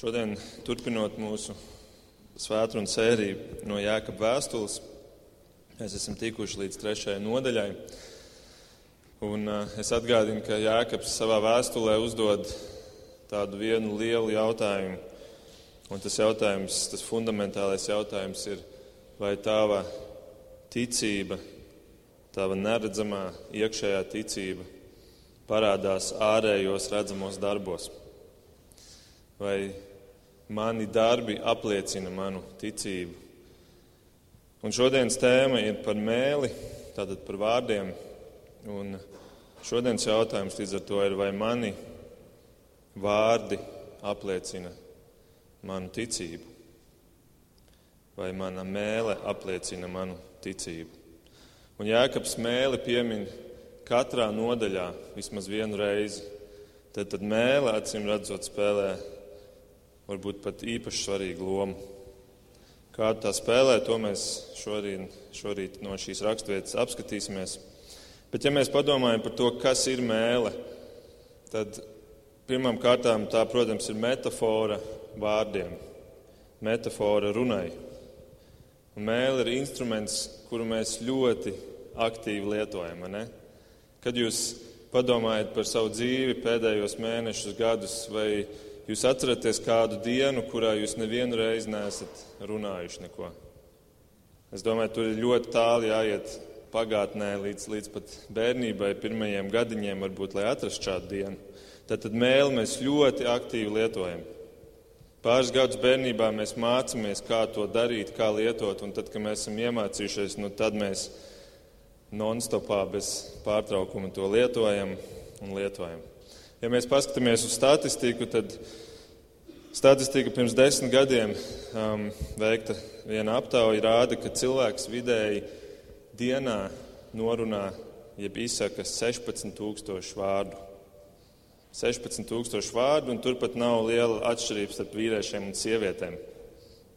Šodien, turpinot mūsu svētkrunu sēriju no Jēkabas vēstules, mēs esam tikuši līdz trešajai nodaļai. Un, uh, es atgādinu, ka Jēkabs savā vēstulē uzdod tādu vienu lielu jautājumu. Un tas jautājums, tas fundamentālais jautājums ir, vai tava ticība, tava neredzamā iekšējā ticība parādās ārējos redzamos darbos? Vai mani darbi apliecina manu ticību. Un šodienas tēma ir par mēli, tātad par vārdiem. Un šodienas jautājums līdz ar to ir, vai mani vārdi apliecina manu ticību, vai mana mēle apliecina manu ticību. Un Jēkabs mēli piemin katrā nodaļā vismaz vienu reizi. Tad, tad mēle, acīm redzot, spēlē varbūt pat īpaši svarīgu lomu. Kā tā spēlē, to mēs šorīt, šorīt no šīs raksturvietas apskatīsimies. Bet, ja mēs padomājam par to, kas ir mēlē, tad pirmām kārtām tā, protams, ir metāfora vārdiem, metāfora runai. Un mēlē ir instruments, kuru mēs ļoti aktīvi lietojam. Kad jūs padomājat par savu dzīvi pēdējos mēnešus, gadus vai Jūs atceraties kādu dienu, kurā jūs nevienu reizi neesat runājuši neko. Es domāju, tur ir ļoti tālu jāiet pagātnē, līdz, līdz pat bērnībai, pirmajiem gadiņiem, varbūt, lai atrastu šādu dienu. Tad, tad mēli mēs ļoti aktīvi lietojam. Pāris gadus bērnībā mēs mācāmies, kā to darīt, kā lietot, un tad, kad mēs esam iemācījušies, nu, tad mēs non-stopā bez pārtraukuma to lietojam un lietojam. Ja mēs paskatāmies uz statistiku, tad statistika pirms desmit gadiem um, veikta viena aptauja rāda, ka cilvēks vidēji dienā norunā, jeb izsaka 16,000 vārdu. 16,000 vārdu, un turpat nav liela atšķirība starp vīriešiem un sievietēm.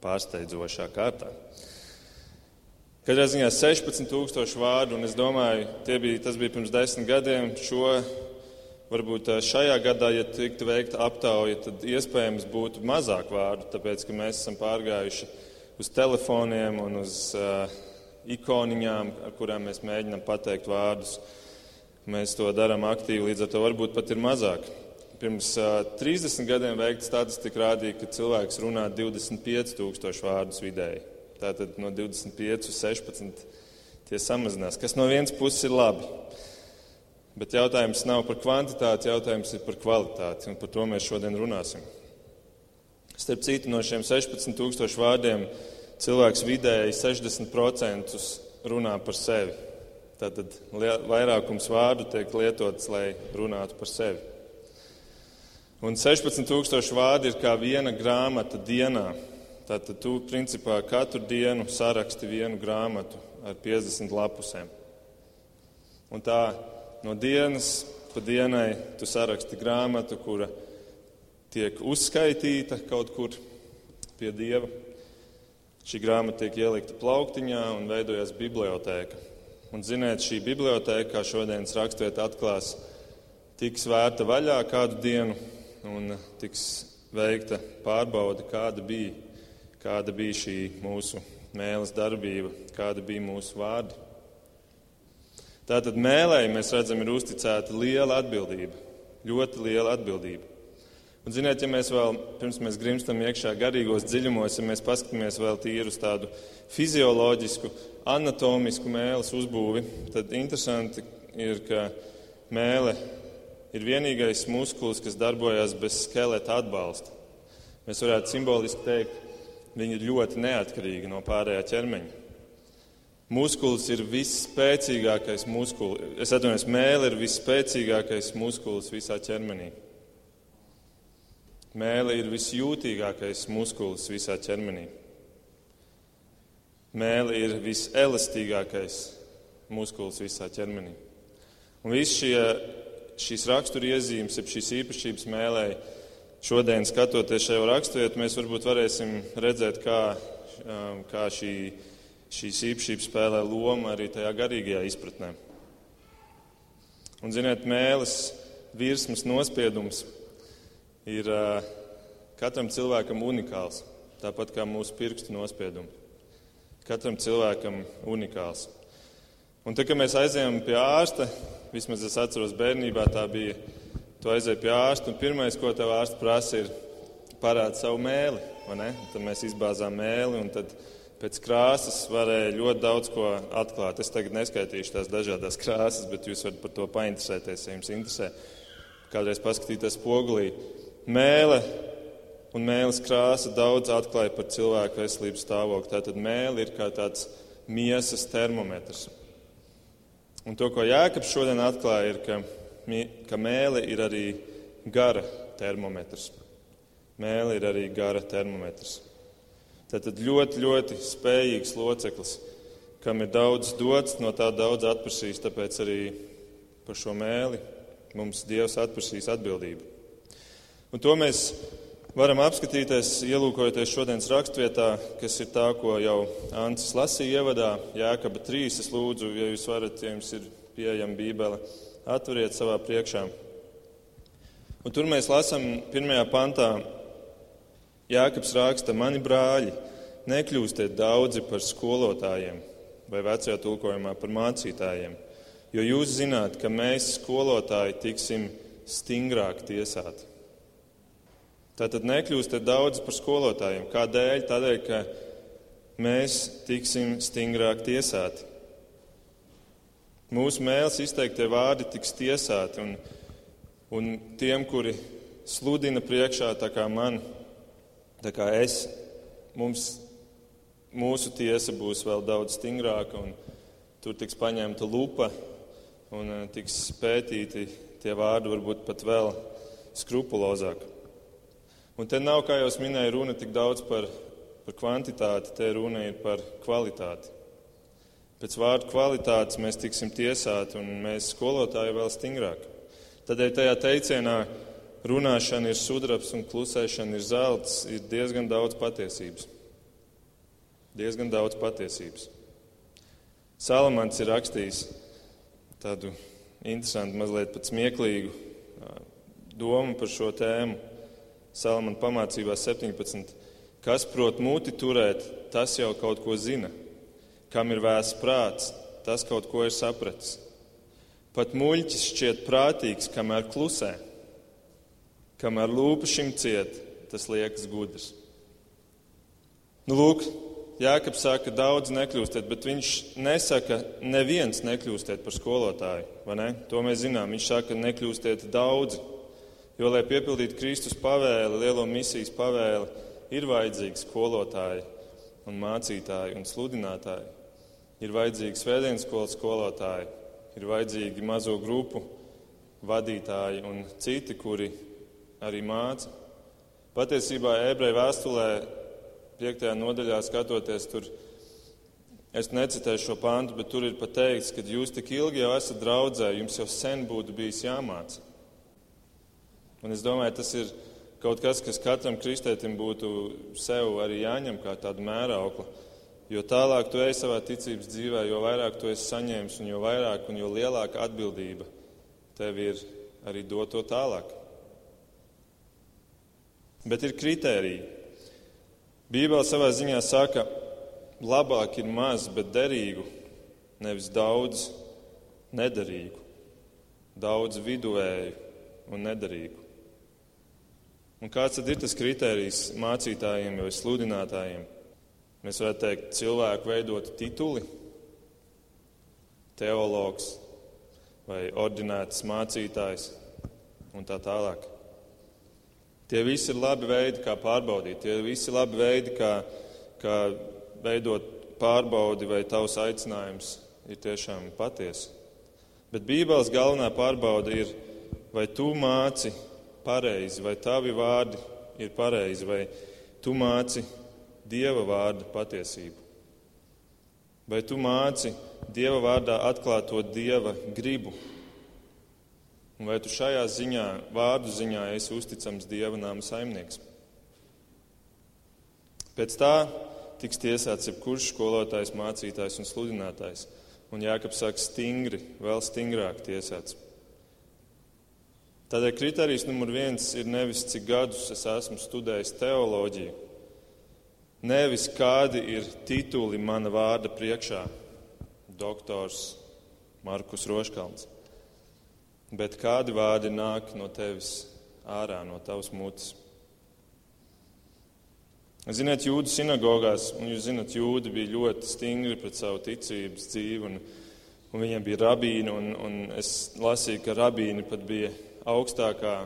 Pārsteidzošā kārtā. Katrā ziņā 16,000 vārdu, un es domāju, bija, tas bija pirms desmit gadiem. Šo Varbūt šajā gadā, ja tiktu veikta aptauja, tad iespējams būtu mazāk vārdu, tāpēc ka mēs esam pārgājuši uz telefoniem un uz uh, ikoniņām, ar kurām mēs mēģinām pateikt vārdus. Mēs to darām aktīvi, līdz ar to varbūt pat ir mazāk. Pirms uh, 30 gadiem veikta statistika rādīja, ka cilvēks runā 25,000 vārdus vidēji. Tātad no 25 uz 16 tie samazinās, kas no vienas puses ir labi. Bet jautājums nav par kvantitāti, jautājums ir par kvalitāti, un par to mēs šodien runāsim. Starp citu, no šiem 16,000 vārdiem cilvēks vidēji 60% runā par sevi. Tātad vairākums vārdu tiek lietots, lai runātu par sevi. Un 16,000 vārdi ir kā viena grāmata dienā. Tātad tu principā katru dienu saraksti vienu grāmatu ar 50 lapusēm. Un tā no dienas pa dienai tu saraksti grāmatu, kura tiek uzskaitīta kaut kur pie dieva. Šī grāmata tiek ielikta plauktiņā un veidojas bibliotēka. Un, ziniet, šī bibliotēka, kā šodienas rakstvieta atklās, tiks vērta vaļā kādu dienu un tiks veikta pārbauda, kāda bija, kāda bija šī mūsu mēles darbība, kāda bija mūsu vārdi. Tātad mēlēji mēs redzam, ir uzticēta liela atbildība, ļoti liela atbildība. Un, ziniet, ja mēs vēl pirms mēs grimstam iekšā garīgos dziļumos, ja mēs paskatāmies vēl tīri uz tādu fizioloģisku, anatomisku mēles uzbūvi, tad interesanti ir, ka mēle ir vienīgais muskulis, kas darbojas bez skeleta atbalsta. Mēs varētu simboliski teikt, viņi ir ļoti neatkarīgi no pārējā ķermeņa. Muskulis ir visspēcīgākais muskulis. Es atvainojos, mēlē ir visspēcīgākais muskulis visā ķermenī. Mēlē ir visjūtīgākais muskulis visā ķermenī. Mēlē ir viselastīgākais muskulis visā ķermenī. Un viss šie, šīs raksturiezīmes, šīs īpašības mēlē, šodien skatoties šajā raksturvietā, mēs varbūt varēsim redzēt, kā, kā šī šīs īpašības spēlē lomu arī tajā garīgajā izpratnē. Un, ziniet, mēlis virsmas nospiedums ir katram cilvēkam unikāls, tāpat kā mūsu pirkstu nospiedumi. Katram cilvēkam unikāls. Un tad, kad mēs aizējām pie ārsta, vismaz es atceros bērnībā, tā bija, tu aizēji pie ārsta, un pirmais, ko tev ārsts prasa, ir parādīt savu mēli. Tad mēs izbāzām mēli, un tad pēc krāsas varēja ļoti daudz ko atklāt. Es tagad neskaitīšu tās dažādas krāsas, bet jūs varat par to painteresēties, ja jums interesē. Kādreiz paskatīties spogulī. Mēle un mēlis krāsa daudz atklāja par cilvēku veselības stāvokli. Tātad mēle ir kā tāds miesas termometrs. Un to, ko Jēkabs šodien atklāja, ir, ka, ka mēle ir arī gara termometrs. Mēle ir arī gara termometrs. Tātad ļoti, ļoti spējīgs loceklis, kam ir daudz dots, no tā daudz atprasīs. Tāpēc arī par šo mēli mums Dievs atprasīs atbildību. Un to mēs varam apskatīties, ielūkojoties šodienas rakstvietā, kas ir tā, ko jau Ancis lasīja ievadā, Jēkaba 3. Es lūdzu, ja jūs varat, ja jums ir pieejama Bībele, atveriet savā priekšā. Un tur mēs lasām pirmajā pantā Jākaps raksta, mani brāļi, nekļūstiet daudzi par skolotājiem, vai vecajā tulkojumā par mācītājiem, jo jūs zināt, ka mēs, skolotāji, tiksim stingrāk tiesāti. Tātad nekļūstiet daudz par skolotājiem. Kādēļ? Tādēļ, ka mēs tiksim stingrāk tiesāti. Mūsu mēls izteiktie vārdi tiks tiesāti, un, un tiem, kuri sludina priekšā, tā kā man, Tā kā es, mums, mūsu tiesa būs vēl daudz stingrāka, un tur tiks paņemta lupa un eh, tiks pētīti tie vārdi, varbūt pat vēl skrupulozāk. Un te nav, kā jau minēju, runa tik daudz par, par kvantitāti, te runa ir par kvalitāti. Pēc vārdu kvalitātes mēs tiksim tiesāti, un mēs skolotāji vēl stingrāk. Tādēļ tajā teicienā runāšana ir sudrabs un klusēšana ir zelts, ir diezgan daudz patiesības. Diezgan daudz patiesības. Salamans ir rakstījis tādu interesantu, mazliet pat smieklīgu domu par šo tēmu. Salamana pamācībā 17. Kas prot muti turēt, tas jau kaut ko zina. Kam ir vēsts prāts, tas kaut ko ir sapratis. Pat muļķis šķiet prātīgs, kamēr klusē. Kamēr lūpa šim ciet, tas liekas gudrs. Nu, lūk, Jēkabs saka, ka daudz nekļūstiet, bet viņš nesaka, neviens nekļūstiet par skolotāju. Ne? To mēs zinām. Viņš saka, nekļūstiet daudzi. Jo, lai piepildītu Kristus pavēli, lielo misijas pavēli, ir vajadzīgi skolotāji un mācītāji un sludinātāji. Ir vajadzīgi svētdienas skolas skolotāji, ir vajadzīgi mazo grupu vadītāji un citi, kuri arī māca. Patiesībā ebreju vēstulē, 5. nodaļā skatoties, tur es necitēšu šo pāntu, bet tur ir pateikts, ka jūs tik ilgi jau esat draudzē, jums jau sen būtu bijis jāmāca. Un es domāju, tas ir kaut kas, kas katram kristētim būtu sev arī jāņem kā tādu mērauklu. Jo tālāk tu ej savā ticības dzīvē, jo vairāk tu esi saņēmis, un jo vairāk un jo lielāka atbildība tev ir arī dot to tālāk. Bet ir kritēriji. Bībele savā ziņā saka, labāk ir maz, bet derīgu, nevis daudz nederīgu, daudz viduvēju un nederīgu. Un kāds tad ir tas kritērijs mācītājiem vai sludinātājiem? Mēs varētu teikt, cilvēku veidot tituli, teologs vai ordinēts mācītājs un tā tālāk. Tie visi ir labi veidi, kā pārbaudīt. Tie visi ir labi veidi, kā, kā veidot pārbaudi, vai tavs aicinājums ir tiešām patiesa. Bet Bībeles galvenā pārbauda ir, vai tu māci pareizi, vai tavi vārdi ir pareizi, vai tu māci Dieva vārda patiesību. Vai tu māci Dieva vārdā atklāto Dieva gribu Un vai tu šajā ziņā, vārdu ziņā, esi uzticams Dieva nāma saimnieks? Pēc tā tiks tiesāts jebkurš skolotājs, mācītājs un sludinātājs. Un Jākaps saka, stingri, vēl stingrāk tiesāts. Tādēļ kriterijs numur viens ir nevis cik gadus es esmu studējis teoloģiju, nevis kādi ir tituli mana vārda priekšā, doktors Markus Roškalns, bet kādi vārdi nāk no tevis ārā, no tavas mutes. Ziniet, jūdu sinagogās, un jūs zinat, jūdi bija ļoti stingri pret savu ticības dzīvi, un, un viņiem bija rabīni, un, un es lasīju, ka rabīni pat bija augstākā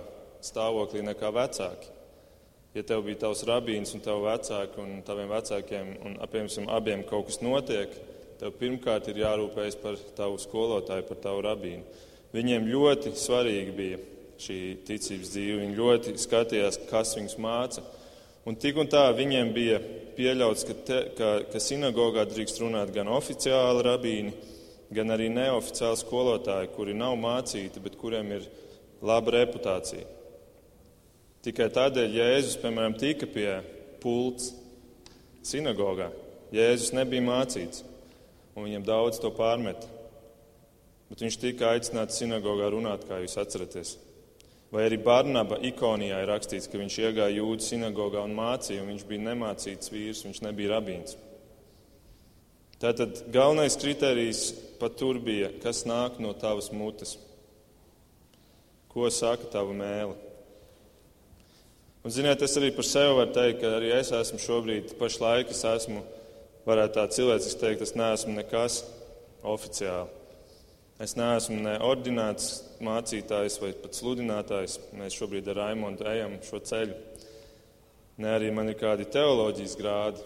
stāvoklī nekā vecāki. Ja tev bija tavs rabīns un tev vecāki un taviem vecākiem un apmēram abiem kaut kas notiek, tev pirmkārt ir jārūpējas par tavu skolotāju, par tavu rabīnu. Viņiem ļoti svarīgi bija šī ticības dzīve. Viņi ļoti skatījās, kas viņus māca. Un tik un tā viņiem bija pieļauts, ka, te, ka, ka sinagogā drīkst runāt gan oficiāli rabīni, gan arī neoficiāli skolotāji, kuri nav mācīti, bet kuriem ir laba reputācija. Tikai tādēļ Jēzus, piemēram, tika pie pults sinagogā. Jēzus nebija mācīts, un viņam daudz to pārmeta. Bet viņš tika aicināts sinagogā runāt, kā jūs atceraties. Vai arī Barnaba ikonijā ir rakstīts, ka viņš iegāja jūdu sinagogā un mācīja, un viņš bija nemācīts vīrs, viņš nebija rabīns. Tātad galvenais kriterijs pat tur bija, kas nāk no tavas mutes. Ko saka tava mēlē? Un, ziniet, es arī par sevi varu teikt, ka arī es esmu šobrīd, pašlaik es esmu, varētu tā cilvēciski teikt, es neesmu nekas oficiāli. Es neesmu ne ordināts mācītājs vai pat sludinātājs. Mēs šobrīd ar Raimondu ejam šo ceļu. Ne arī man ir kādi teoloģijas grādi.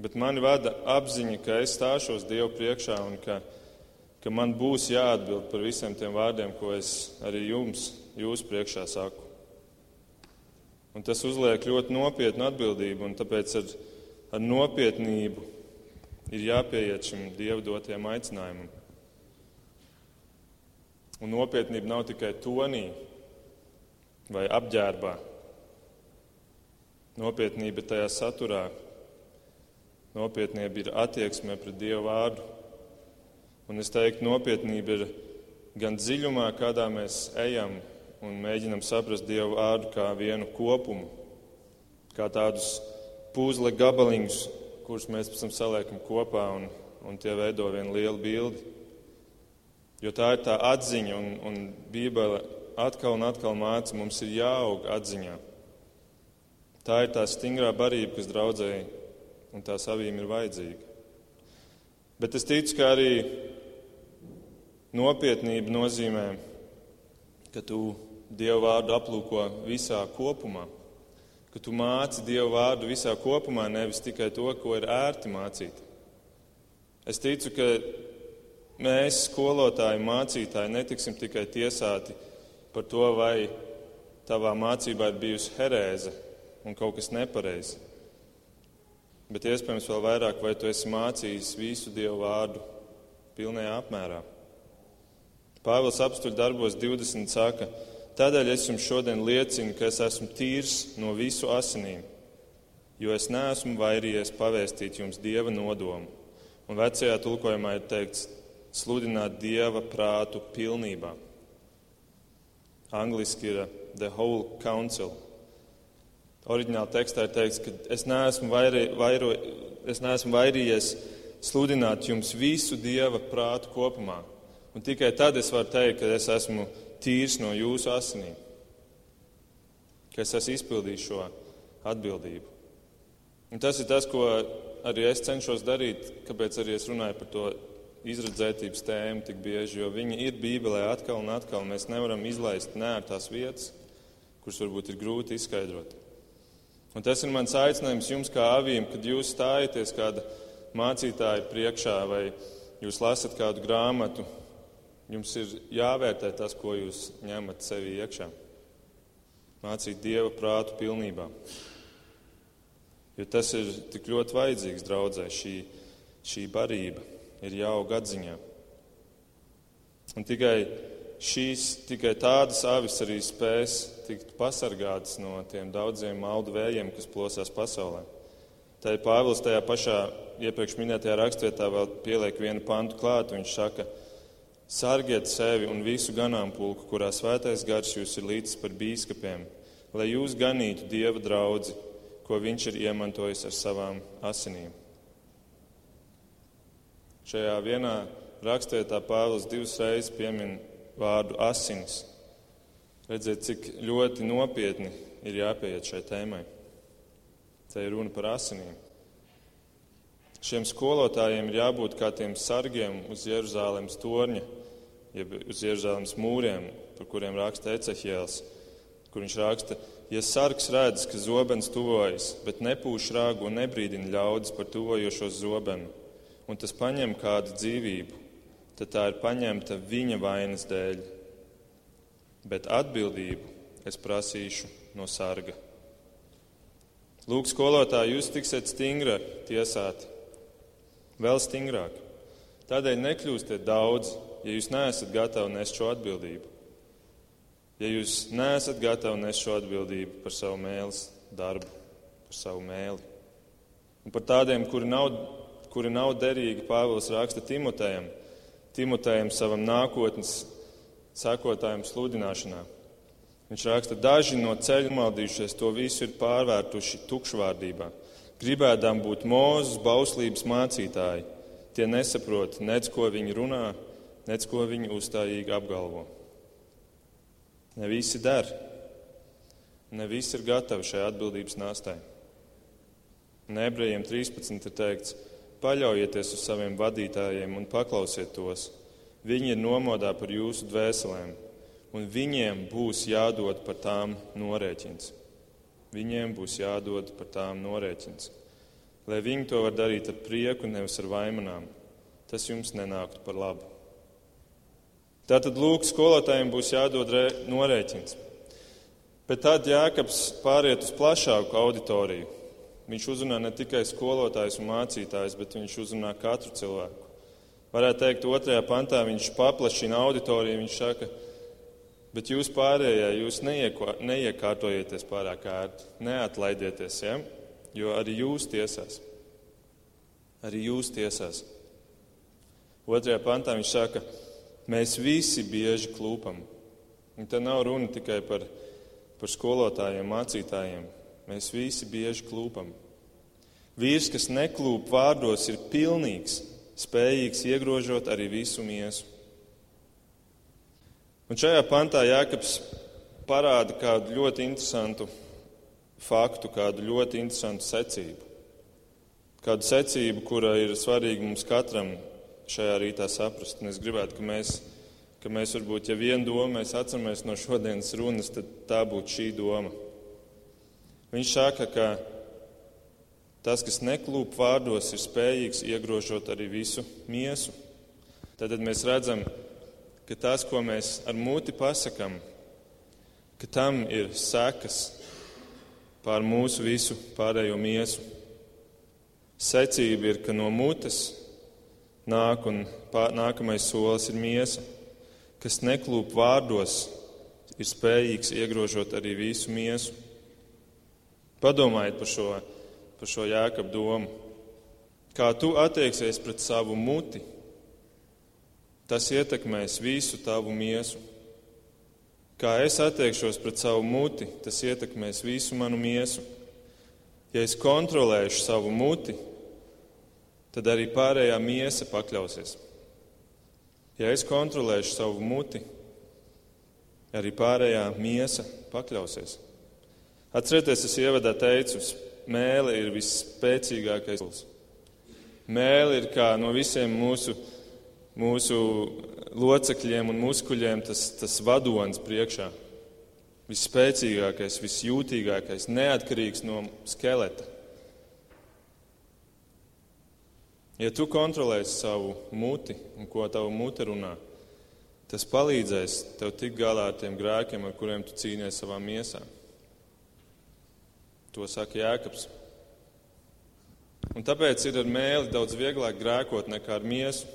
Bet mani vada apziņa, ka es stāšos Dievu priekšā un ka ka man būs jāatbild par visiem tiem vārdiem, ko es arī jums, jūsu priekšā saku. Un tas uzliek ļoti nopietnu atbildību, un tāpēc ar, ar nopietnību ir jāpieiet šim dievu dotajam aicinājumam. Un nopietnība nav tikai tonī vai apģērbā. Nopietnība ir tajā saturā. Nopietnība ir attieksme pret Dievu vārdu. Un es teiktu, nopietnība ir gan dziļumā, kādā mēs ejam un mēģinam saprast Dievu vārdu kā vienu kopumu, kā tādus puzle gabaliņus, kurus mēs pēc tam saliekam kopā un, un tie veido vienu lielu bildi. Jo tā ir tā atziņa, un, un Bībele atkal un atkal māca, mums ir jāaug atziņā. Tā ir tā stingrā barība, kas draudzēji un tā savīm ir vajadzīga. Bet es ticu, ka arī Nopietnība nozīmē, ka tu Dievu vārdu aplūko visā kopumā, ka tu māci Dievu vārdu visā kopumā, nevis tikai to, ko ir ērti mācīt. Es ticu, ka mēs, skolotāji, mācītāji, netiksim tikai tiesāti par to, vai tavā mācībā ir bijusi herēze un kaut kas nepareizi. Bet iespējams vēl vairāk, vai tu esi mācījis visu Dievu vārdu pilnajā apmērā. Pāvils apstuļu darbos 20 saka, tādēļ es jums šodien liecinu, ka es esmu tīrs no visu asinīm, jo es neesmu vairījies pavēstīt jums dieva nodomu. Un vecajā tulkojumā ir teikts, sludināt dieva prātu pilnībā. Angliski ir the whole council. Oriģināli tekstā ir teikts, ka es neesmu, vairī, vairo, es neesmu vairījies sludināt jums visu dieva prātu kopumā. Un tikai tad es varu teikt, ka es esmu tīrs no jūsu asinīm, ka es esmu izpildījis šo atbildību. Un tas ir tas, ko arī es cenšos darīt, kāpēc arī es runāju par to izredzētības tēmu tik bieži, jo viņi ir Bībelē atkal un atkal. Mēs nevaram izlaist nērtās vietas, kuras varbūt ir grūti izskaidrot. Un tas ir mans aicinājums jums, kā avīm, kad jūs stājaties kāda mācītāja priekšā vai jūs lasat kādu grāmatu Jums ir jāvērtē tas, ko jūs ņemat sevī iekšā. Mācīt Dieva prātu pilnībā. Jo tas ir tik ļoti vajadzīgs draudzē, šī, šī barība ir jāaug atziņā. Un tikai šīs, tikai tādas avis arī spēs tikt pasargātas no tiem daudziem maldu vējiem, kas plosās pasaulē. Tā ir Pāvils tajā pašā iepriekš minētajā rakstvietā vēl pieliek vienu pantu klāt. Viņš saka, ka Sargiet sevi un visu ganāmpulku, kurā svētais gars jūs ir līdz par bīskapiem, lai jūs ganītu dieva draugu, ko viņš ir iemantojis ar savām asinīm. Šajā vienā rakstvietā Pāvils divas reizes piemin vārdu asins. Redziet, cik ļoti nopietni ir jāpieiet šai tēmai. Te ir runa par asinīm. Šiem skolotājiem ir jābūt kā tiem sargiem uz Jeruzalemes torņa, jeb uz Jeruzalemes mūriem, par kuriem raksta Ecehēls, kur viņš raksta, ja sargs redz, ka zobens tuvojas, bet nepūš rāgu un nebrīdina ļaudis par tuvojošos zobenu, un tas paņem kādu dzīvību, tad tā ir paņemta viņa vainas dēļ. Bet atbildību es prasīšu no sarga. Lūk, skolotāji, jūs tiksiet stingri tiesāti vēl stingrāk. Tādēļ nekļūstiet daudz, ja jūs neesat gatavi nest šo atbildību. Ja jūs neesat gatavi nest šo atbildību par savu mēles darbu, par savu mēli. Un par tādiem, kuri nav, kuri nav derīgi, Pāvils raksta Timotejam, Timotejam savam nākotnes sekotājiem sludināšanā. Viņš raksta, daži no ceļa maldījušies, to visu ir pārvērtuši tukšvārdībā gribēdām būt mūzes bauslības mācītāji. Tie nesaprot nec ko viņi runā, nec ko viņi uzstājīgi apgalvo. Ne visi der, ne visi ir gatavi šai atbildības nāstai. Nebrejiem 13 ir teikts, paļaujieties uz saviem vadītājiem un paklausiet tos. Viņi ir nomodā par jūsu dvēselēm, un viņiem būs jādod par tām norēķins. Viņiem būs jādod par tām norēķins. Lai viņi to var darīt ar prieku, nevis ar vaimanām, tas jums nenāktu par labu. Tātad, lūk, skolotājiem būs jādod norēķins. Bet tad Jākaps pāriet uz plašāku auditoriju. Viņš uzrunā ne tikai skolotājus un mācītājus, bet viņš uzrunā katru cilvēku. Varētu teikt, otrajā pantā viņš paplašina auditoriju. Viņš saka, ka Bet jūs pārējie, jūs neiekārtojieties pārāk ērti, neatlaidieties, ja? jo arī jūs tiesās. Arī jūs tiesās. Otrajā pantā viņš saka, mēs visi bieži klūpam. Un te nav runa tikai par, par skolotājiem, mācītājiem. Mēs visi bieži klūpam. Vīrs, kas neklūp vārdos, ir pilnīgs, spējīgs iegrožot arī visu miesu. Un šajā pantā Jēkabs parāda kādu ļoti interesantu faktu, kādu ļoti interesantu secību. Kādu secību, kura ir svarīga mums katram šajā rītā saprast. Un es gribētu, ka mēs, ka mēs varbūt, ja vienu domu mēs atceramies no šodienas runas, tad tā būtu šī doma. Viņš saka, ka tas, kas neklūp vārdos, ir spējīgs iegrožot arī visu miesu. Tad mēs redzam, ka tas, ko mēs ar muti pasakām, ka tam ir sekas pār mūsu visu pārējo miesu. Secība ir, ka no mutes nāk un pār, nākamais solis ir miesa, kas neklūp vārdos, ir spējīgs iegrožot arī visu miesu. Padomājiet par šo, par šo jēkabu domu. Kā tu attieksies pret savu muti, Tas ietekmēs visu tavu miesu. Kā es attiekšos pret savu muti, tas ietekmēs visu manu miesu. Ja es kontrolēšu savu muti, tad arī pārējā miesa pakļausies. Ja es kontrolēšu savu muti, arī pārējā miesa pakļausies. Atcerieties, es ievadā teicu, mēlē ir visspēcīgākais. Mēlē ir kā no visiem mūsu mūsu locekļiem un muskuļiem tas, tas vadonis priekšā. Visspēcīgākais, visjūtīgākais, neatkarīgs no skeleta. Ja tu kontrolēsi savu muti un ko tavu mute runā, tas palīdzēs tev tikt galā ar tiem grēkiem, ar kuriem tu cīnies savā miesā. To saka Jēkabs. Un tāpēc ir ar mēli daudz vieglāk grēkot nekā ar miesu.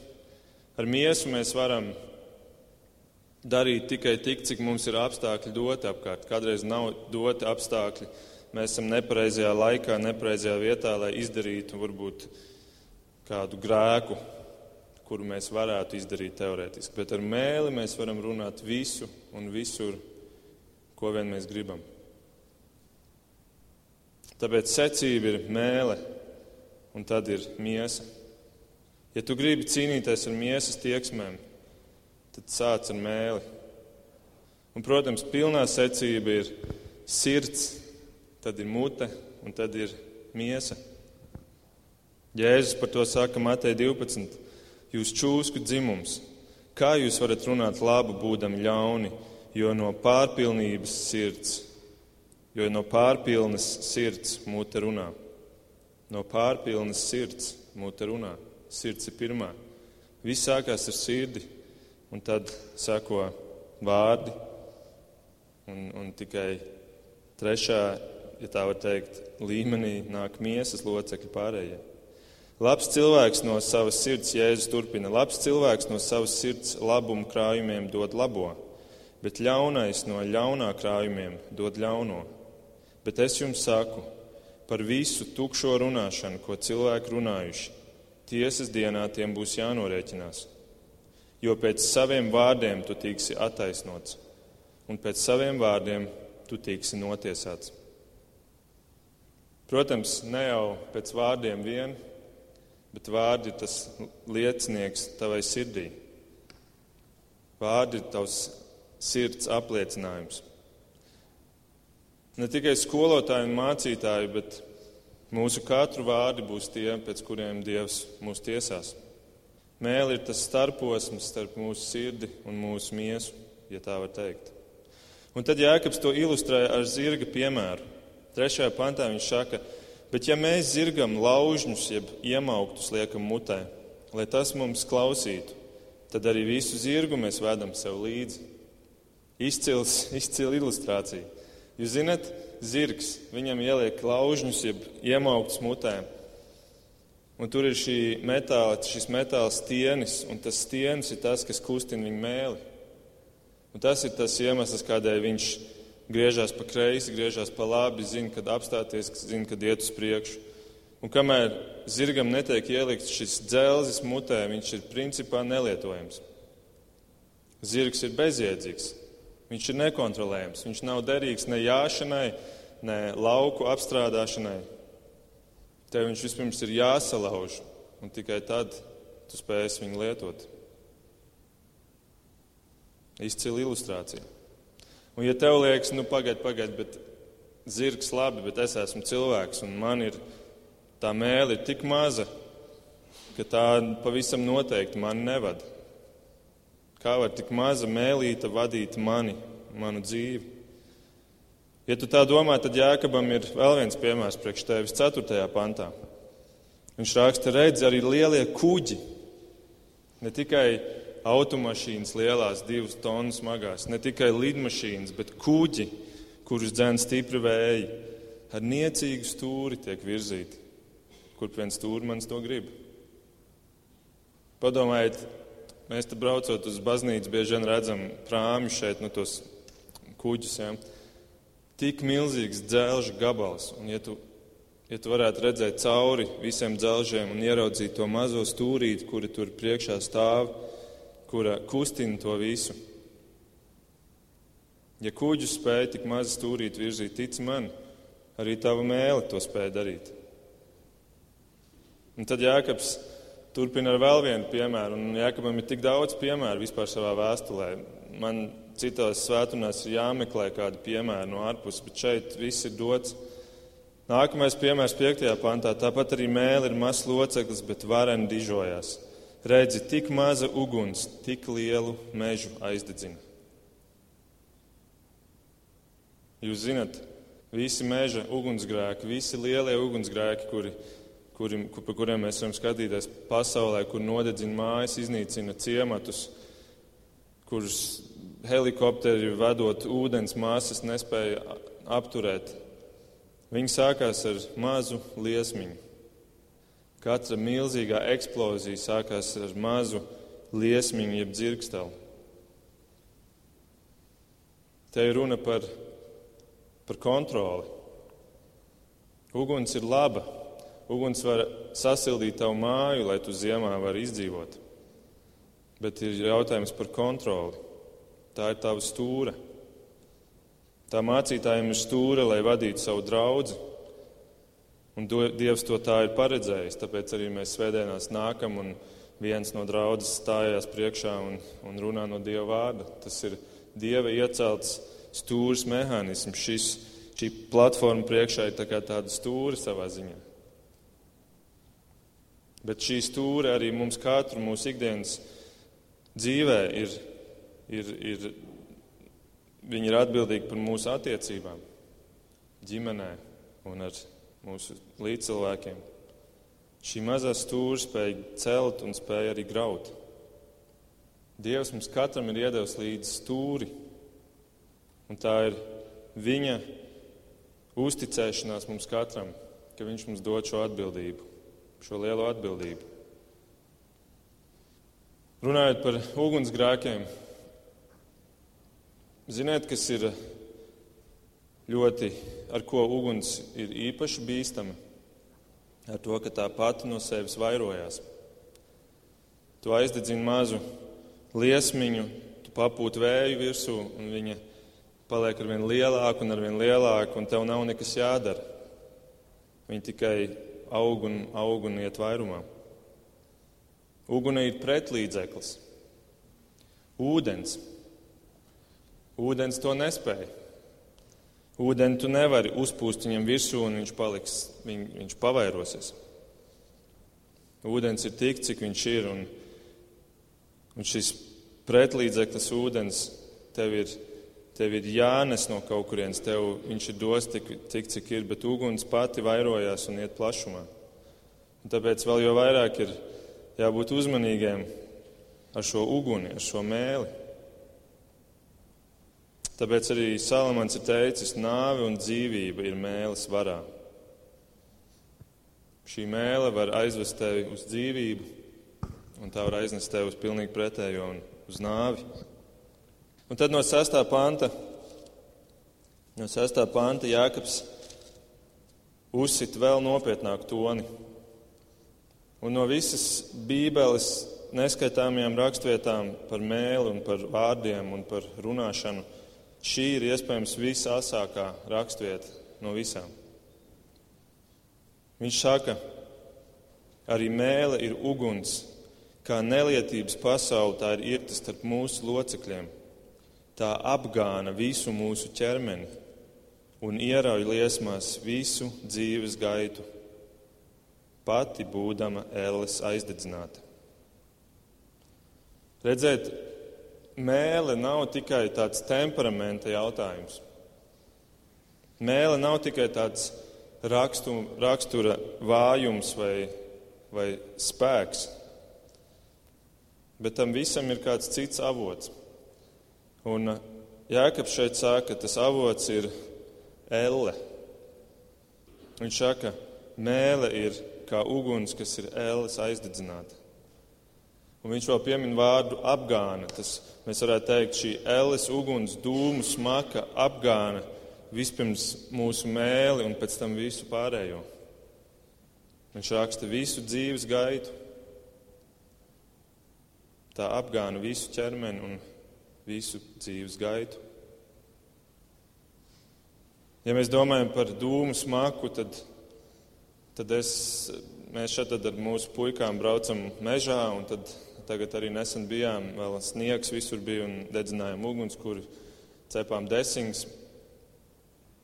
Ar miesu mēs varam darīt tikai tik, cik mums ir apstākļi doti apkārt. Kādreiz nav doti apstākļi. Mēs esam nepareizajā laikā, nepareizajā vietā, lai izdarītu varbūt kādu grēku, kuru mēs varētu izdarīt teorētiski, bet ar mēli mēs varam runāt visu un visur, ko vien mēs gribam. Tāpēc secība ir mēle, un tad ir miesa. Ja tu gribi cīnīties ar miesas tieksmēm, tad sāc ar mēli. Un, protams, pilnā secība ir sirds, tad ir mute un tad ir miesa. Jēzus par to saka Matei 12. Jūs čūsku dzimums, kā jūs varat runāt labu, būdami ļauni, jo no pārpilnības sirds, jo no pārpilnas sirds mute runā. No pārpilnas sirds mute runā. Sirds ir pirmā. Viss sākās ar sirdi, un tad sako vārdi, un, un tikai trešā, ja tā var teikt, līmenī nāk miesas locekļi pārējie. Labs cilvēks no savas sirds, Jēzus turpina, labs cilvēks no savas sirds labumu krājumiem dod labo, bet ļaunais no ļaunā krājumiem dod ļauno. Bet es jums saku par visu tukšo runāšanu, ko cilvēki runājuši. Tiesas dienā tiem būs jānorēķinās, jo pēc saviem vārdiem tu tiksi attaisnots, un pēc saviem vārdiem tu tiksi notiesāts. Protams, ne jau pēc vārdiem vien, bet vārdi ir tas liecinieks tavai sirdī. Vārdi ir tavs sirds apliecinājums. Ne tikai skolotāji un mācītāji, bet mūsu katru vārdi būs tie, pēc kuriem Dievs mūs tiesās. Mēli ir tas starposms starp mūsu sirdi un mūsu miesu, ja tā var teikt. Un tad Jēkabs to ilustrē ar zirga piemēru. Trešajā pantā viņš saka, ka Bet ja mēs zirgam laužņus, jeb iemauktus liekam mutē, lai tas mums klausītu, tad arī visu zirgu mēs vedam sev līdzi. Izcils, izcila ilustrācija. Jūs zināt, zirgs, viņam ieliek laužņus, jeb iemauktus mutē. Un tur ir šī metāla, šis metāla stienis, un tas stienis ir tas, kas kustina viņa mēli. Un tas ir tas iemesls, kādēļ viņš griežās pa kreisi, griežās pa labi, zina, kad apstāties, zina, kad iet uz priekšu. Un kamēr zirgam netiek ielikts šis dzelzis mutē, viņš ir principā nelietojams. Zirgs ir bezjēdzīgs, viņš ir nekontrolējams, viņš nav derīgs ne jāšanai, ne lauku apstrādāšanai. Tev viņš vispirms ir jāsalauž, un tikai tad tu spēsi viņu lietot. Izcila ilustrācija. Un, ja tev liekas, nu, pagaidi, pagaidi, bet zirgs labi, bet es esmu cilvēks, un man ir tā mēlī tik maza, ka tā pavisam noteikti mani nevada. Kā var tik maza mēlīte vadīt mani, manu dzīvi? Ja tu tā domā, tad Jākabam ir vēl viens piemērs priekš tevis 4. pantā. Viņš raksta, redz arī lielie kuģi, ne tikai automašīnas lielās, divas tonnas smagās, ne tikai lidmašīnas, bet kuģi, kurus dzēn stipri vēji, ar niecīgu stūri tiek virzīti. Kur viens stūrmanis to grib? Padomājiet, mēs te braucot uz baznīcu, bieži vien redzam prāmi šeit, nu tos kuģus. Ja? Tik milzīgs dzelža gabals, un ja tu, ja tu varētu redzēt cauri visiem dzelžiem un ieraudzīt to mazo stūrīti, kuri tur priekšā stāv, kura kustina to visu. Ja kuģus spēja tik maz stūrīt virzīt, tic man, arī tava mēle to spēja darīt. Un tad Jēkabs turpina ar vēl vienu piemēru, un Jēkabam ir tik daudz piemēru vispār savā vēstulē. Man citās svētdienās ir jāmeklē kādi piemēri no ārpuses, bet šeit viss ir dots. Nākamais piemērs, 5. pantā. Tāpat arī mēlē ir mazs loceklis, bet vareni dižojās redzi, tik maza uguns, tik lielu mežu aizdedzina. Jūs zinat, visi meža ugunsgrēki, visi lielie ugunsgrēki, kuri, kuri, kur, par kuriem mēs varam skatīties pasaulē, kur nodedzina mājas, iznīcina ciematus, kurus helikopteri vedot ūdens māsas nespēja apturēt. Viņi sākās ar mazu liesmiņu. Katra milzīgā eksplozija sākās ar mazu liesmiņu, jeb dzirksteli. Te ir runa par, par kontroli. Uguns ir laba. Uguns var sasildīt tavu māju, lai tu ziemā vari izdzīvot. bet ir jautājums par kontroli. Tā ir tava stūra. Tā mācītājiem ir stūra, lai vadītu savu draugu. Un Dievs to tā ir paredzējis. Tāpēc arī mēs svētdienās nākam un viens no draudzes stājās priekšā un, un runā no Dieva vārda. Tas ir Dieva iecelts stūris mehānisms. Šis, šī platforma priekšā ir tā tāda stūra savā ziņā. Bet šī stūra arī mums katru mūsu ikdienas dzīvē ir, ir, ir, viņi ir atbildīgi par mūsu attiecībām, ģimenē un ar mūsu līdzcilvēkiem. Šī mazā stūra spēja celt un spēja arī graut. Dievs mums katram ir iedevis līdzi stūri, un tā ir viņa uzticēšanās mums katram, ka viņš mums dod šo atbildību šo lielo atbildību. Runājot par ugunsgrēkiem, ziniet, kas ir ļoti, ar ko uguns ir īpaši bīstama? Ar to, ka tā pati no sevis vairojās. Tu aizdedzini mazu liesmiņu, tu papūti vēju virsū, un viņa paliek ar vien lielāku un ar vien lielāku, un tev nav nekas jādara. Viņa tikai aug un aug un iet vairumā. Uguni ir pretlīdzeklis. Ūdens. Ūdens to nespēja. Ūdeni tu nevari uzpūst viņam virsū, un viņš, paliks, viņ, viņš pavairosies. Ūdens ir tik, cik viņš ir, un, un šis pretlīdzeklis ūdens tev ir Tev ir jānes no kaut kurienes, tev viņš ir dos tik, tik, cik ir, bet uguns pati vairojās un iet plašumā. Un tāpēc vēl jau vairāk ir jābūt uzmanīgiem ar šo uguni, ar šo mēli. Tāpēc arī Salamans ir teicis, nāve un dzīvība ir mēlis varā. Šī mēle var aizvest tevi uz dzīvību, un tā var aiznest tevi uz pilnīgi pretējo un uz nāvi. Un tad no 6. panta, no 6. panta Jākaps uzsit vēl nopietnāku toni. Un no visas Bībeles neskaitāmajām rakstvietām par mēli un par vārdiem un par runāšanu, šī ir iespējams visāsākā rakstvieta no visām. Viņš saka, arī mēle ir uguns, kā nelietības pasaule, tā ir irta starp mūsu locekļiem tā apgāna visu mūsu ķermeni un ierauj liesmās visu dzīves gaitu, pati būdama ēles aizdedzināta. Redzēt, mēle nav tikai tāds temperamenta jautājums. Mēle nav tikai tāds rakstu, rakstura vājums vai, vai spēks, bet tam visam ir kāds cits avots. Un uh, Jēkabs šeit saka, ka tas avots ir elle. Viņš saka, mēle ir kā uguns, kas ir elles aizdedzināta. Un viņš vēl piemin vārdu apgāna. Tas, mēs varētu teikt, šī elles uguns, dūmu smaka apgāna vispirms mūsu mēli un pēc tam visu pārējo. Viņš raksta visu dzīves gaitu. Tā apgāna visu ķermeni un visu dzīves gaitu. Ja mēs domājam par dūmu smaku, tad, tad es, mēs šeit ar mūsu puikām braucam mežā, un tad, tagad arī nesen bijām, vēl sniegs visur bija un dedzinājām ugunskura, cepām desings.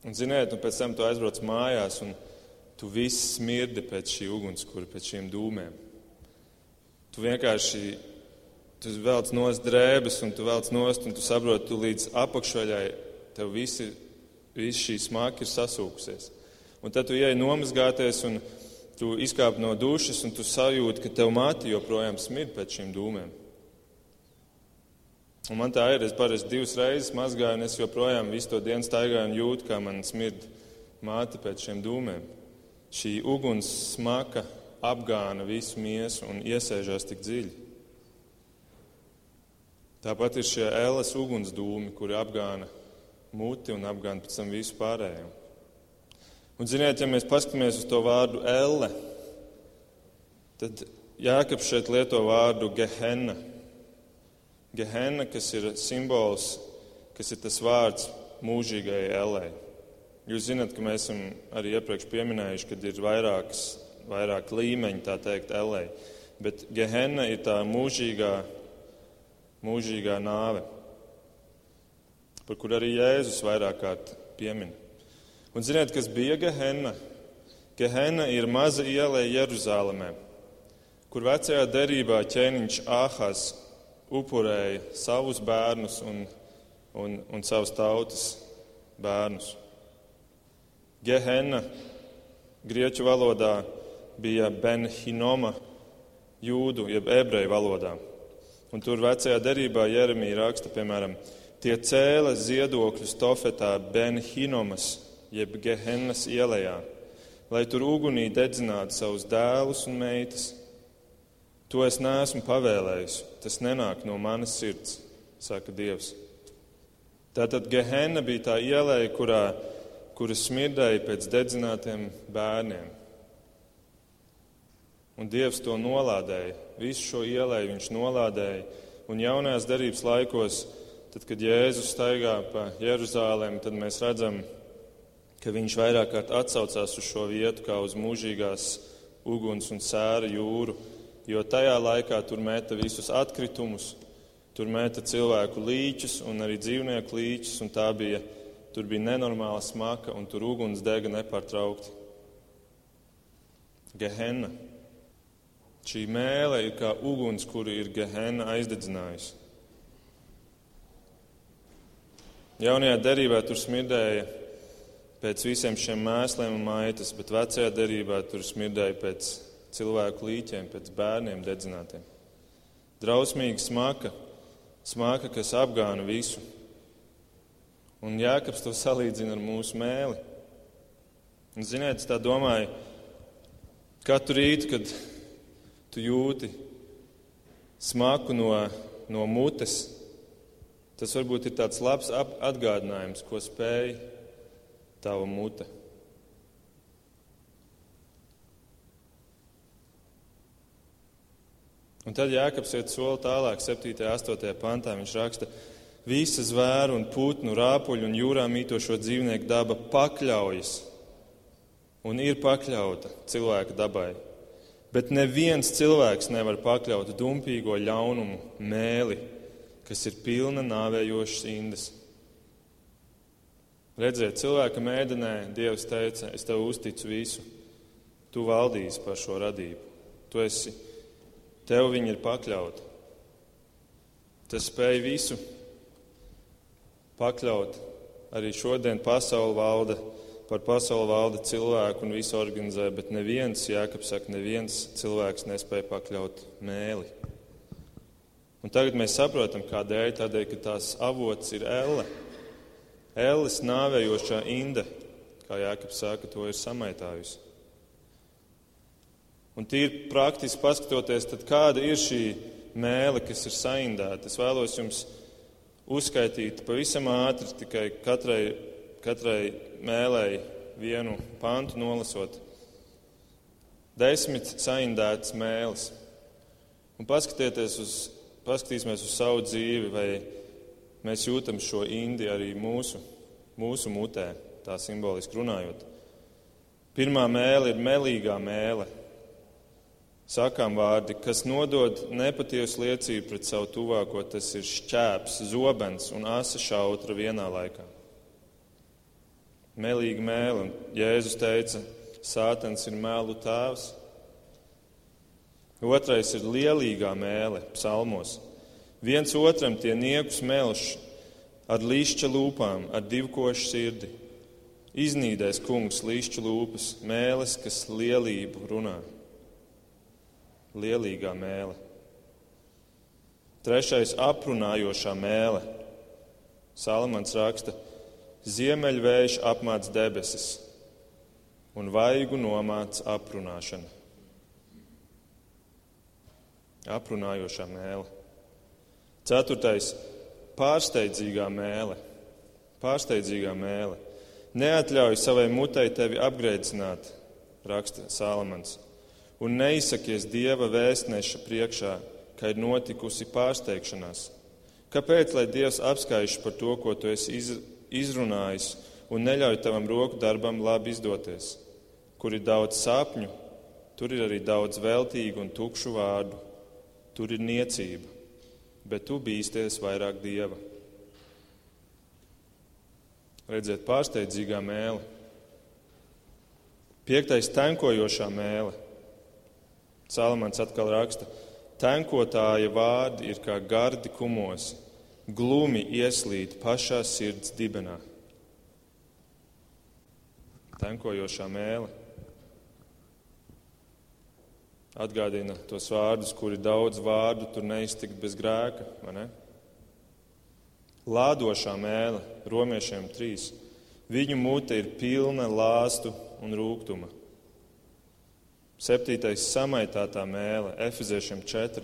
Un, ziniet, un pēc tam tu aizbrauc mājās, un tu viss smirdi pēc šī ugunskura, pēc šiem dūmiem. Tu vienkārši Tu velc nost drēbes, un tu velc nost, un tu saproti, tu līdz apakšveļai tev visi, visi šī smaka ir sasūkusies. Un tad tu ieej nomazgāties, un tu izkāp no dušas, un tu sajūti, ka tev mati joprojām smird pēc šīm dūmēm. Un man tā ir, es parasti divas reizes mazgāju, un es joprojām visu to dienu staigāju un jūtu, kā man smird māte pēc šiem dūmēm. Šī uguns smaka apgāna visu miesu un iesēžās tik dziļi. Tāpat ir šie ēles ugunsdūmi, kuri apgāna muti un apgāna pēc tam visu pārējo. Un, ziniet, ja mēs paskatāmies uz to vārdu elle, tad Jākaps šeit lieto vārdu gehenna. Gehenna, kas ir simbols, kas ir tas vārds mūžīgajai ellē. Jūs zināt, ka mēs esam arī iepriekš pieminējuši, ka ir vairākas, vairāk līmeņi, tā teikt, ellē. Bet Gehenna ir tā mūžīgā, mūžīgā nāve, par kur arī Jēzus vairāk kārt piemin. Un ziniet, kas bija Gehenna? Gehenna ir maza iela Jeruzālēmē, kur vecajā derībā ķēniņš Āhās upurēja savus bērnus un, un, un savus tautas bērnus. Gehenna grieķu valodā bija Benhinoma jūdu, jeb ebreju valodā. Un tur vecajā derībā Jeremija raksta, piemēram, tie cēla ziedokļus Tofetā Benhinomas, jeb Gehennas ielējā, lai tur ugunī dedzinātu savus dēlus un meitas. To es neesmu pavēlējis, tas nenāk no manas sirds, saka Dievs. Tātad Gehenna bija tā ielēja, kurā, kuras smirdēja pēc dedzinātiem bērniem. Un Dievs to nolādēja. Visu šo ielēju viņš nolādēja. Un jaunajās darbības laikos, tad, kad Jēzus staigā pa Jeruzālēm, tad mēs redzam, ka viņš vairāk kārt atsaucās uz šo vietu kā uz mūžīgās uguns un sēra jūru, jo tajā laikā tur meta visus atkritumus, Tur mēta cilvēku līķus un arī dzīvnieku līķus, un tā bija, tur bija nenormāla smaka, un tur uguns dega nepārtraukti. Gehenna. Šī mēlē ir kā uguns, kuru ir Gehenna aizdedzinājusi. Jaunajā derībā tur smirdēja pēc visiem šiem mēsliem un maitas, bet vecajā derībā tur smirdēja pēc cilvēku līķiem, pēc bērniem dedzinātiem. Drausmīga smaka smaka, kas apgāna visu. Un Jēkabs to salīdzina ar mūsu mēli. Un, ziniet, es tā domāju, katru rītu, kad tu jūti smaku no, no mutes, tas varbūt ir tāds labs atgādinājums, ko spēj tava mute. Un tad Jānis iet soli tālāk, 7. un 8. pantā. Viņš raksta, ka visa zvēru un putnu, rāpuļu un jūrā mītošo dzīvnieku daba pakļaujas un ir pakļauta cilvēka dabai. Bet neviens cilvēks nevar pakļaut dumpīgo ļaunumu mēli, kas ir pilna nāvējošas indas. Redziet, cilvēka mēdenē Dievs teica, es tev uzticu visu. Tu valdīsi par šo radību. Tu esi Tev viņi ir pakļauti. Tas spēj visu pakļaut. Arī šodien pasauli valda, par pasauli valda cilvēku un visu organizē, bet neviens, Jākaps saka, neviens cilvēks nespēja pakļaut mēli. Un tagad mēs saprotam, kādēļ. Tādēļ, ka tās avots ir elle. Elles nāvējošā inde, kā Jākaps saka, to ir samaitājusi. Un tīri praktiski paskatoties, kāda ir šī mēle, kas ir saindēta. Es vēlos jums uzskaitīt pavisam ātri, tikai katrai, katrai mēlēji vienu pantu nolasot. Desmit saindētas mēlis. Un paskatieties uz, paskatīsimies uz savu dzīvi, vai mēs jūtam šo indi arī mūsu, mūsu mutē, tā simboliski runājot. Pirmā mēle ir melīgā mēle sakām vārdi, kas nodod nepatiesu liecību pret savu tuvāko, tas ir šķēps, zobens un asa šautra vienā laikā. Melīgi mēli, un Jēzus teica, Sātans ir mēlu tēvs. Otrais ir lielīgā mēle, psalmos. Viens otram tie niekus melš ar līšķa lūpām, ar divkošu sirdi. Iznīdēs kungs līšķa lūpas, mēles, kas lielību runā lielīgā mēle. Trešais - aprunājošā mēle. Salamans raksta, Ziemeļvējš apmāc debesis un vaigu nomāc aprunāšana. Aprunājošā mēle. Ceturtais - pārsteidzīgā mēle. Pārsteidzīgā mēle. Neatļauj savai mutei tevi apgrēcināt, raksta Salamans un neizsakies Dieva vēstneša priekšā, ka ir notikusi pārsteigšanās. Kāpēc, lai Dievs apskaiž par to, ko tu esi izrunājis, un neļauj tavam roku darbam labi izdoties? Kur ir daudz sapņu, tur ir arī daudz veltīgu un tukšu vārdu. Tur ir niecība, bet tu bīsties vairāk dieva. Redziet, pārsteidzīgā mēlē. Piektais tenkojošā mēlē. Salamans atkal raksta, tenkotāja vārdi ir kā gardi kumosi, glumi ieslīd pašā sirds dibenā. Tenkojošā mēlē atgādina tos vārdus, kuri daudz vārdu tur neiztikt bez grēka. Ne? Lādošā mēlē, romiešiem trīs. Viņu mute ir pilna lāstu un rūkuma. Septītais samaitātā mēlē, Efeziešiem 4.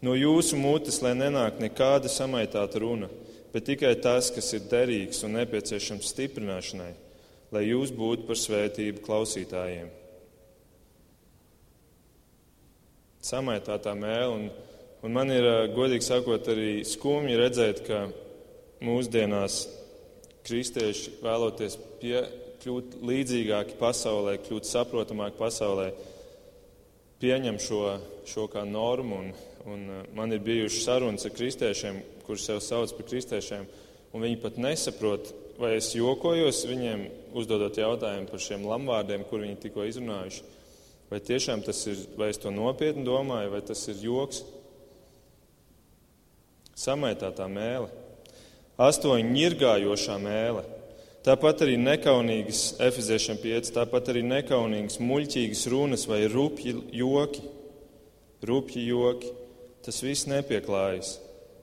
No jūsu mutes, lai nenāk nekāda samaitāta runa, bet tikai tas, kas ir derīgs un nepieciešams stiprināšanai, lai jūs būtu par svētību klausītājiem. Samaitātā mēlē, un, un man ir, godīgi sakot, arī skumji redzēt, ka mūsdienās kristieši vēloties pie, kļūt līdzīgāki pasaulē, kļūt saprotamāki pasaulē, pieņem šo, šo kā normu. Un, un uh, man ir bijušas sarunas ar kristiešiem, kurus sev sauc par kristiešiem, un viņi pat nesaprot, vai es jokojos viņiem, uzdodot jautājumu par šiem lamvārdiem, kur viņi tikko izrunājuši. Vai tiešām tas ir, vai es to nopietni domāju, vai tas ir joks? Samaitā tā mēle, astoņu ņirgājošā mēle Tāpat arī nekaunīgas, efeziešiem 5, tāpat arī nekaunīgas, muļķīgas runas vai rupji joki. Rupji joki. Tas viss nepieklājas,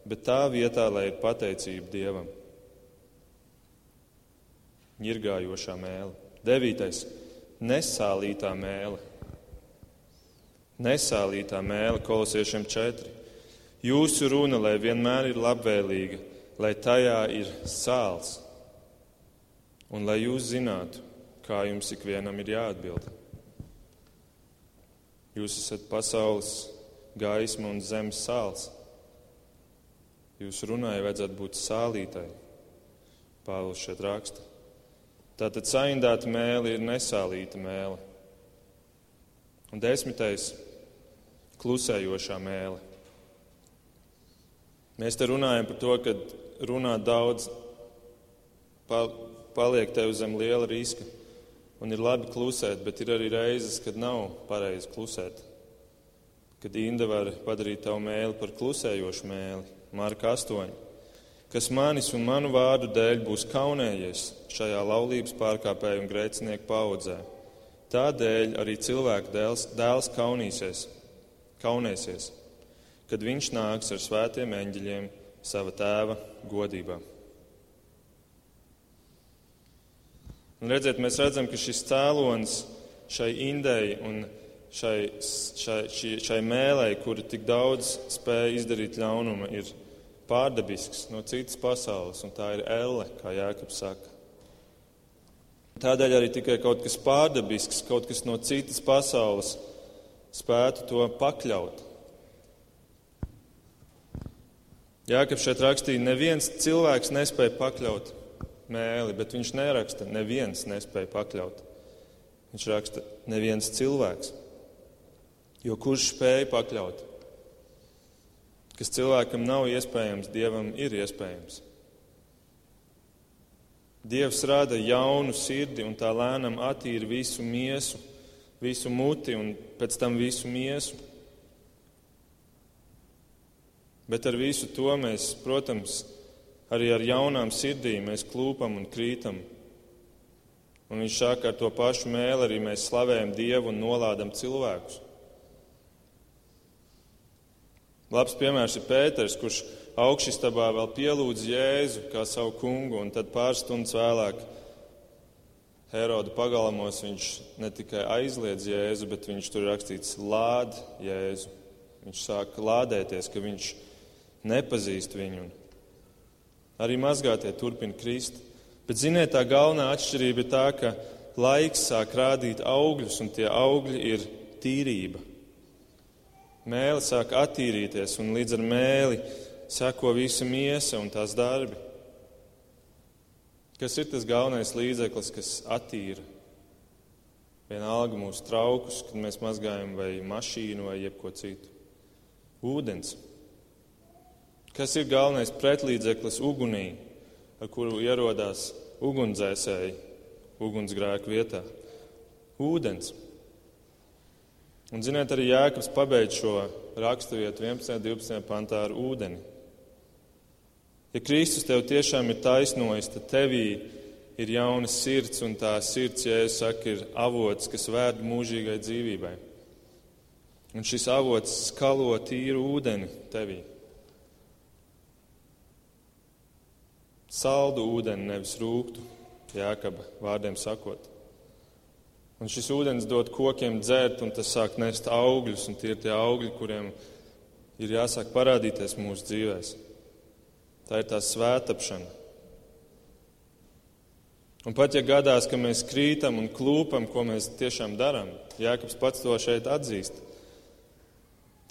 bet tā vietā, lai ir pateicība Dievam. Nirgājošā mēle. Devītais. Nesālītā mēle. Nesālītā mēle kolosiešiem 4. Jūsu runa, lai vienmēr ir labvēlīga, lai tajā ir sāls un lai jūs zinātu, kā jums ikvienam ir jāatbild. Jūs esat pasaules gaisma un zemes sāls. Jūsu runai vajadzētu būt sālītai. Pāvils šeit raksta. Tātad saindēta mēle ir nesālīta mēle. Un desmitais - klusējošā mēle. Mēs te runājam par to, ka runā daudz paliek tev zem liela riska. Un ir labi klusēt, bet ir arī reizes, kad nav pareizi klusēt. Kad Inda var padarīt tavu mēli par klusējošu mēli, Marka 8. Kas manis un manu vārdu dēļ būs kaunējies šajā laulības pārkāpēju un grēcinieku paudzē. Tādēļ arī cilvēka dēls, dēls kaunīsies, kaunēsies, kad viņš nāks ar svētiem eņģeļiem sava tēva godībā. Un redziet, mēs redzam, ka šis cēlonis šai indei un šai, šai, šai, šai mēlei, kura tik daudz spēja izdarīt ļaunumu, ir pārdabisks no citas pasaules, un tā ir elle, kā Jēkabs saka. Tādēļ arī tikai kaut kas pārdabisks, kaut kas no citas pasaules spētu to pakļaut. Jēkabs šeit rakstīja, neviens cilvēks nespēja pakļaut mēli, bet viņš neraksta, neviens nespēja pakļaut. Viņš raksta, neviens cilvēks. Jo kurš spēja pakļaut? Kas cilvēkam nav iespējams, dievam ir iespējams. Dievs rada jaunu sirdi un tā lēnām attīra visu miesu, visu muti un pēc tam visu miesu. Bet ar visu to mēs, protams, Arī ar jaunām sirdīm mēs klūpam un krītam. Un viņš saka, ar to pašu mēli arī mēs slavējam Dievu un nolādam cilvēkus. Labs piemērs ir Pēters, kurš augšstabā vēl pielūdz Jēzu kā savu kungu, un tad pāris stundas vēlāk Heroda pagalmos viņš ne tikai aizliedz Jēzu, bet viņš tur rakstīts lād Jēzu. Viņš sāk lādēties, ka viņš nepazīst viņu. Arī mazgātie turpina krist. Bet, ziniet, tā galvenā atšķirība ir tā, ka laiks sāk rādīt augļus, un tie augļi ir tīrība. Mēli sāk attīrīties, un līdz ar mēli seko visa miesa un tās darbi. Kas ir tas galvenais līdzeklis, kas attīra vienalga mūsu traukus, kad mēs mazgājam vai mašīnu vai jebko citu? Ūdens. Kas ir galvenais pretlīdzeklis ugunī, ar kuru ierodās ugunsdzēsēji ugunsgrēku vietā? Ūdens. Un, ziniet, arī Jēkabs pabeidz šo raksturvietu 11. un 12. pantā ar ūdeni. Ja Kristus tev tiešām ir taisnojis, tad tevī ir jauna sirds, un tā sirds, ja es saku, ir avots, kas vēd mūžīgai dzīvībai. Un šis avots skalo tīru ūdeni tevī. Saldu ūdeni, nevis rūktu, Jēkaba vārdiem sakot. Un šis ūdens dod kokiem dzert, un tas sāk nest augļus, un tie ir tie augļi, kuriem ir jāsāk parādīties mūsu dzīvēm. Tā ir tā svētapšana. Un pat ja gadās, ka mēs krītam un klūpam, ko mēs tiešām darām, Jēkabs pats to šeit atzīst,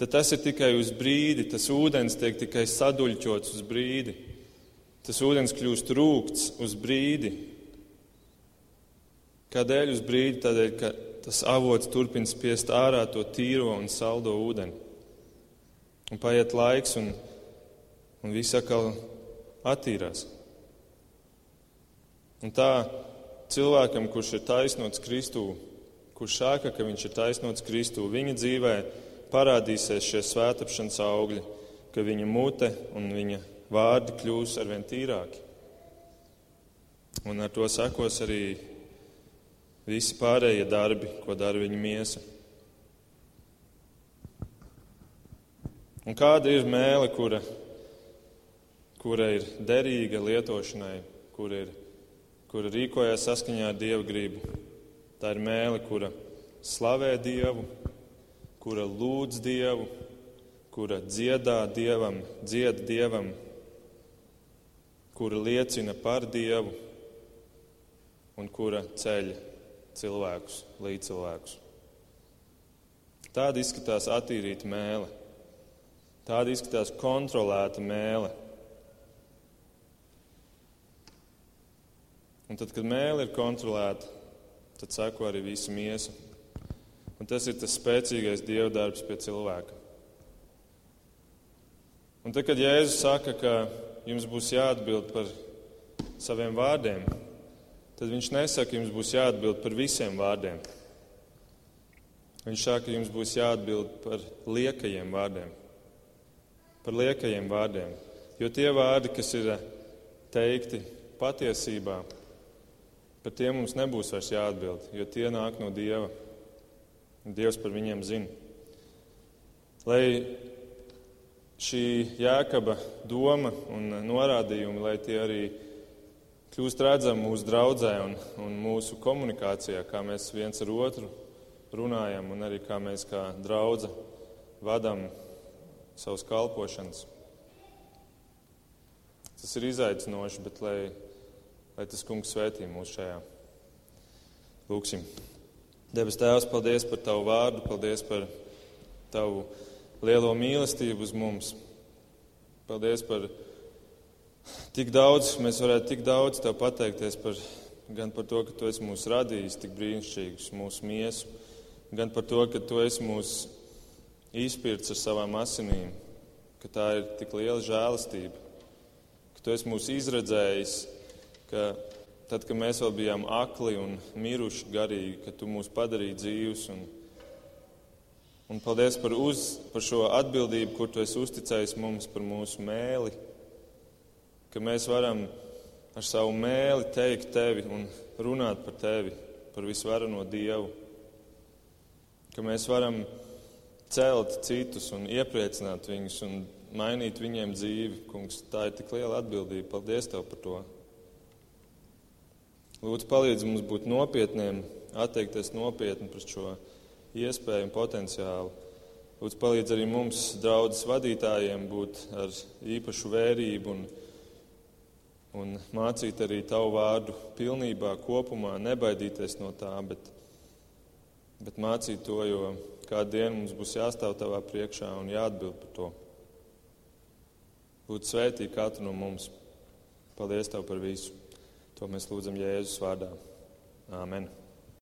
tad tas ir tikai uz brīdi, tas ūdens tiek tikai saduļķots uz brīdi. Tas ūdens kļūst rūkts uz brīdi, Kādēļ uz brīdi? Tādēļ, ka tas avots turpina spiest ārā to tīro un saldo ūdeni. Un paiet laiks, un, un viss atkal attīrās. Un tā cilvēkam, kurš ir taisnots Kristū, kurš saka, ka viņš ir taisnots Kristū, viņa dzīvē parādīsies šie svētapšanas augļi, ka viņa mute un viņa vārdi kļūs arvien tīrāki. Un ar to sekos arī visi pārējie darbi, ko dara viņa miesa. Un kāda ir mēle, kura, kura ir derīga lietošanai, kura, ir, kura rīkojas saskaņā ar dieva gribu? Tā ir mēle, kura slavē dievu, kura lūdz dievu, kura dziedā dievam, dzied dievam, kura liecina par dievu un kura ceļ cilvēkus, līdzcilvēkus. Tāda izskatās attīrīta mēle, tāda izskatās kontrolēta mēle. Un tad, kad mēle ir kontrolēta, tad seko arī visa miesa. Un tas ir tas spēcīgais dieva darbs pie cilvēka. Un tad, kad Jēzus saka, ka jums būs jāatbild par saviem vārdiem, tad viņš nesaka, jums būs jāatbild par visiem vārdiem. Viņš saka, jums būs jāatbild par liekajiem vārdiem. Par liekajiem vārdiem. Jo tie vārdi, kas ir teikti patiesībā, par tiem mums nebūs vairs jāatbild, jo tie nāk no Dieva. Dievs par viņiem zina. Lai šī jēkaba doma un norādījumi, lai tie arī kļūst redzama mūsu draudzē un, un mūsu komunikācijā, kā mēs viens ar otru runājam un arī kā mēs kā draudzē vadām savus kalpošanas. Tas ir izaicinoši, bet lai, lai tas kungs svētī mūs šajā. Lūksim. Debes Tēvs, paldies par Tavu vārdu, paldies par Tavu lielo mīlestību uz mums. Paldies par Tik daudz, mēs varētu tik daudz tev pateikties par, gan par to, ka tu esi mūs radījis tik brīnišķīgus, mūsu miesu, gan par to, ka tu esi mūs izpirts ar savām asinīm, ka tā ir tik liela žēlastība, ka tu esi mūs izredzējis, ka tad, kad mēs vēl bijām akli un miruši garīgi, ka tu mūs padarīji dzīvus. Un, un paldies par, uz, par šo atbildību, kur tu esi uzticējis mums par mūsu mēli ka mēs varam ar savu mēli teikt tevi un runāt par tevi, par visvarano Dievu. Ka mēs varam celt citus un iepriecināt viņus un mainīt viņiem dzīvi. Kungs, tā ir tik liela atbildība. Paldies Tev par to. Lūdzu, palīdz mums būt nopietniem, atteikties nopietni par šo iespēju un potenciālu. Lūdzu, palīdz arī mums, draudzes vadītājiem, būt ar īpašu vērību un un mācīt arī tavu vārdu pilnībā, kopumā, nebaidīties no tā, bet, bet mācīt to, jo kādu dienu mums būs jāstāv tavā priekšā un jāatbild par to. Lūdzu, svētī katru no mums. Paldies Tev par visu. To mēs lūdzam Jēzus vārdā. Āmen!